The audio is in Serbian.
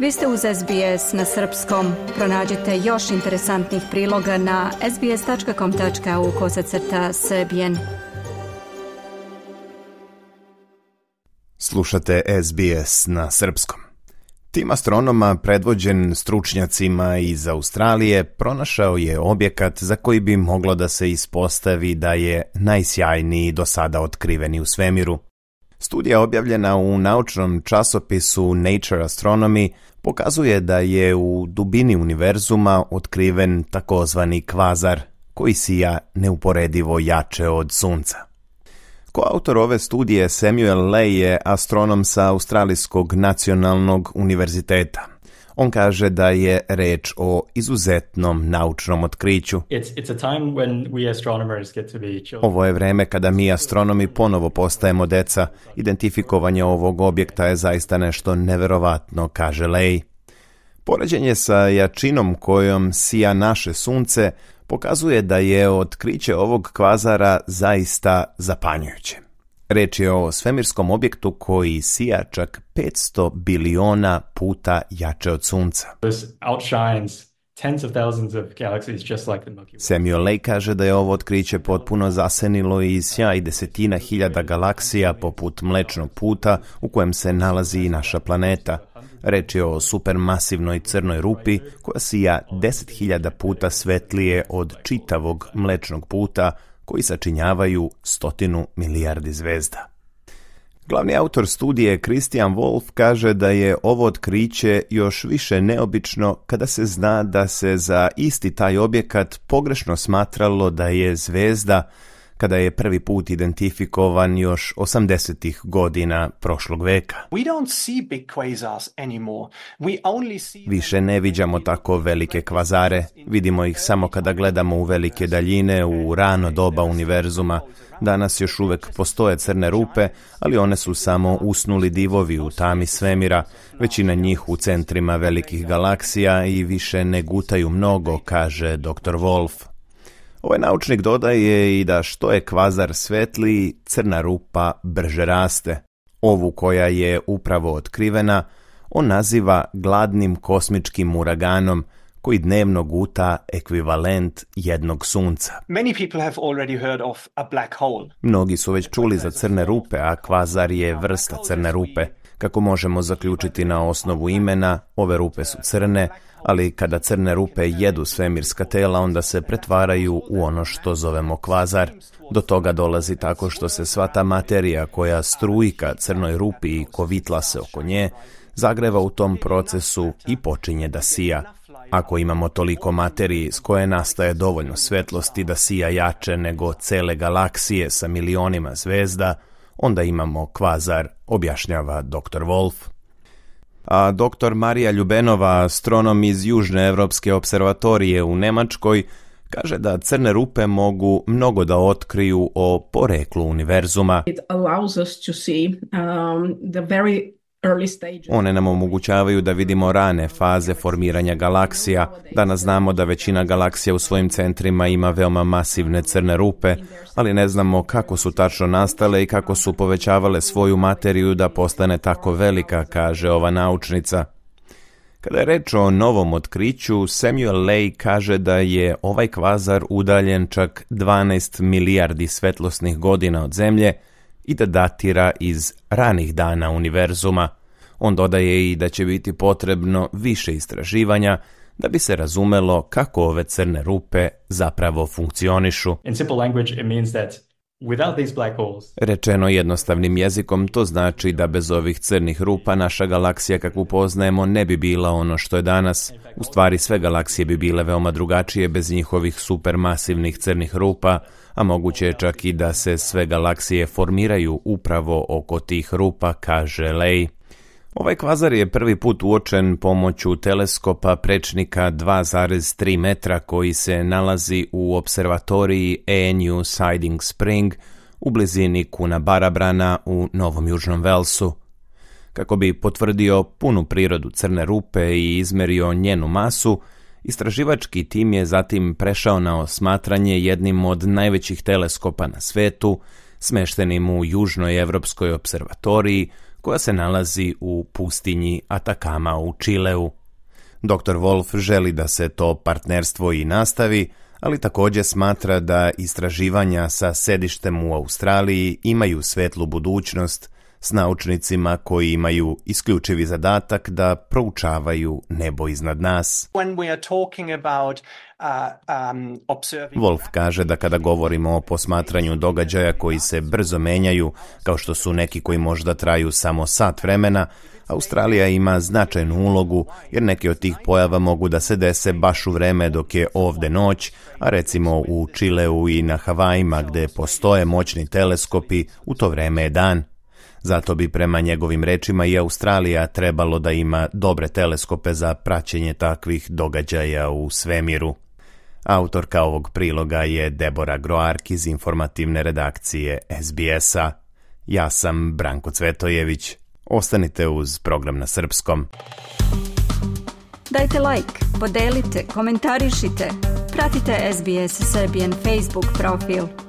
Vi ste uz SBS na srpskom. Pronađite još interesantnih priloga na sbs.com.au kosacrta srbijen. Slušate SBS na srpskom. Tim astronoma, predvođen stručnjacima iz Australije, pronašao je objekat za koji bi moglo da se ispostavi da je najsjajniji do sada otkriveni u svemiru – Studija objavljena u naučnom časopisu Nature Astronomy pokazuje da je u dubini univerzuma otkriven takozvani kvazar koji sija neuporedivo jače od sunca. Koautor ove studije Samuel Lay je astronom sa Australijskog nacionalnog univerziteta. On kaže da je reč o izuzetnom naučnom otkriću. Ovo je vreme kada mi astronomi ponovo postajemo deca. Identifikovanje ovog objekta je zaista nešto neverovatno, kaže Lej. Poređenje sa jačinom kojom sija naše sunce pokazuje da je otkriće ovog kvazara zaista zapanjujuće. Reč je o svemirskom objektu koji sija čak 500 biliona puta jače od sunca. Samuel Lay kaže da je ovo otkriće potpuno zasenilo i sjaj desetina hiljada galaksija poput Mlečnog puta u kojem se nalazi i naša planeta. Reč je o supermasivnoj crnoj rupi koja sija deset hiljada puta svetlije od čitavog Mlečnog puta, koji sačinjavaju stotinu milijardi zvezda. Glavni autor studije Christian Wolf kaže da je ovo otkriće još više neobično kada se zna da se za isti taj objekat pogrešno smatralo da je zvezda kada je prvi put identifikovan još 80-ih godina prošlog veka. Više ne viđamo tako velike kvazare, vidimo ih samo kada gledamo u velike daljine u rano doba univerzuma. Danas još uvek postoje crne rupe, ali one su samo usnuli divovi u tami svemira, većina njih u centrima velikih galaksija i više ne gutaju mnogo, kaže dr. Wolf. Ovaj naučnik dodaje i da što je kvazar svetliji, crna rupa brže raste. Ovu koja je upravo otkrivena, on naziva gladnim kosmičkim uraganom koji dnevno guta ekvivalent jednog sunca. Mnogi su već čuli za crne rupe, a kvazar je vrsta crne rupe. Kako možemo zaključiti na osnovu imena, ove rupe su crne, ali kada crne rupe jedu svemirska tela, onda se pretvaraju u ono što zovemo kvazar. Do toga dolazi tako što se sva ta materija koja struji ka crnoj rupi i kovitla se oko nje, zagreva u tom procesu i počinje da sija. Ako imamo toliko materiji s koje nastaje dovoljno svetlosti da sija jače nego cele galaksije sa milionima zvezda, Onda imamo kvazar, objašnjava dr. Wolf. A dr. Marija Ljubenova, astronom iz Južne Evropske observatorije u Nemačkoj, kaže da crne rupe mogu mnogo da otkriju o poreklu univerzuma. It allows us to see um, the very one nam omogućavaju da vidimo rane faze formiranja galaksija. Danas znamo da većina galaksija u svojim centrima ima veoma masivne crne rupe, ali ne znamo kako su tačno nastale i kako su povećavale svoju materiju da postane tako velika, kaže ova naučnica. Kada je reč o novom otkriću, Samuel Lay kaže da je ovaj kvazar udaljen čak 12 milijardi svetlosnih godina od Zemlje, i da datira iz ranih dana univerzuma. On dodaje i da će biti potrebno više istraživanja da bi se razumelo kako ove crne rupe zapravo funkcionišu. In language Rečeno jednostavnim jezikom, to znači da bez ovih crnih rupa naša galaksija kakvu poznajemo ne bi bila ono što je danas. U stvari sve galaksije bi bile veoma drugačije bez njihovih supermasivnih crnih rupa, a moguće je čak i da se sve galaksije formiraju upravo oko tih rupa, kaže Lej. Ovaj kvazar je prvi put uočen pomoću teleskopa prečnika 2,3 metra koji se nalazi u observatoriji ENU Siding Spring u blizini Kuna Barabrana u Novom Južnom Velsu. Kako bi potvrdio punu prirodu crne rupe i izmerio njenu masu, istraživački tim je zatim prešao na osmatranje jednim od najvećih teleskopa na svetu, smeštenim u Južnoj Evropskoj observatoriji, koja se nalazi u pustinji Atakama u Čileu. Dr. Wolf želi da se to partnerstvo i nastavi, ali također smatra da istraživanja sa sedištem u Australiji imaju svetlu budućnost s naučnicima koji imaju isključivi zadatak da proučavaju nebo iznad nas. Uh, um, Wolf kaže da kada govorimo o posmatranju događaja koji se brzo menjaju, kao što su neki koji možda traju samo sat vremena, Australija ima značajnu ulogu jer neke od tih pojava mogu da se dese baš u vreme dok je ovde noć, a recimo u Čileu i na Havajima gde postoje moćni teleskopi, u to vreme je dan. Zato bi prema njegovim rečima i Australija trebalo da ima dobre teleskope za praćenje takvih događaja u svemiru. Autorka ovog priloga je Debora Groark iz informativne redakcije SBS-a. Ja sam Branko Cvetojević. Ostanite uz program na srpskom. Dajte like, podelite, komentarišite. Pratite SBS Serbian Facebook profil.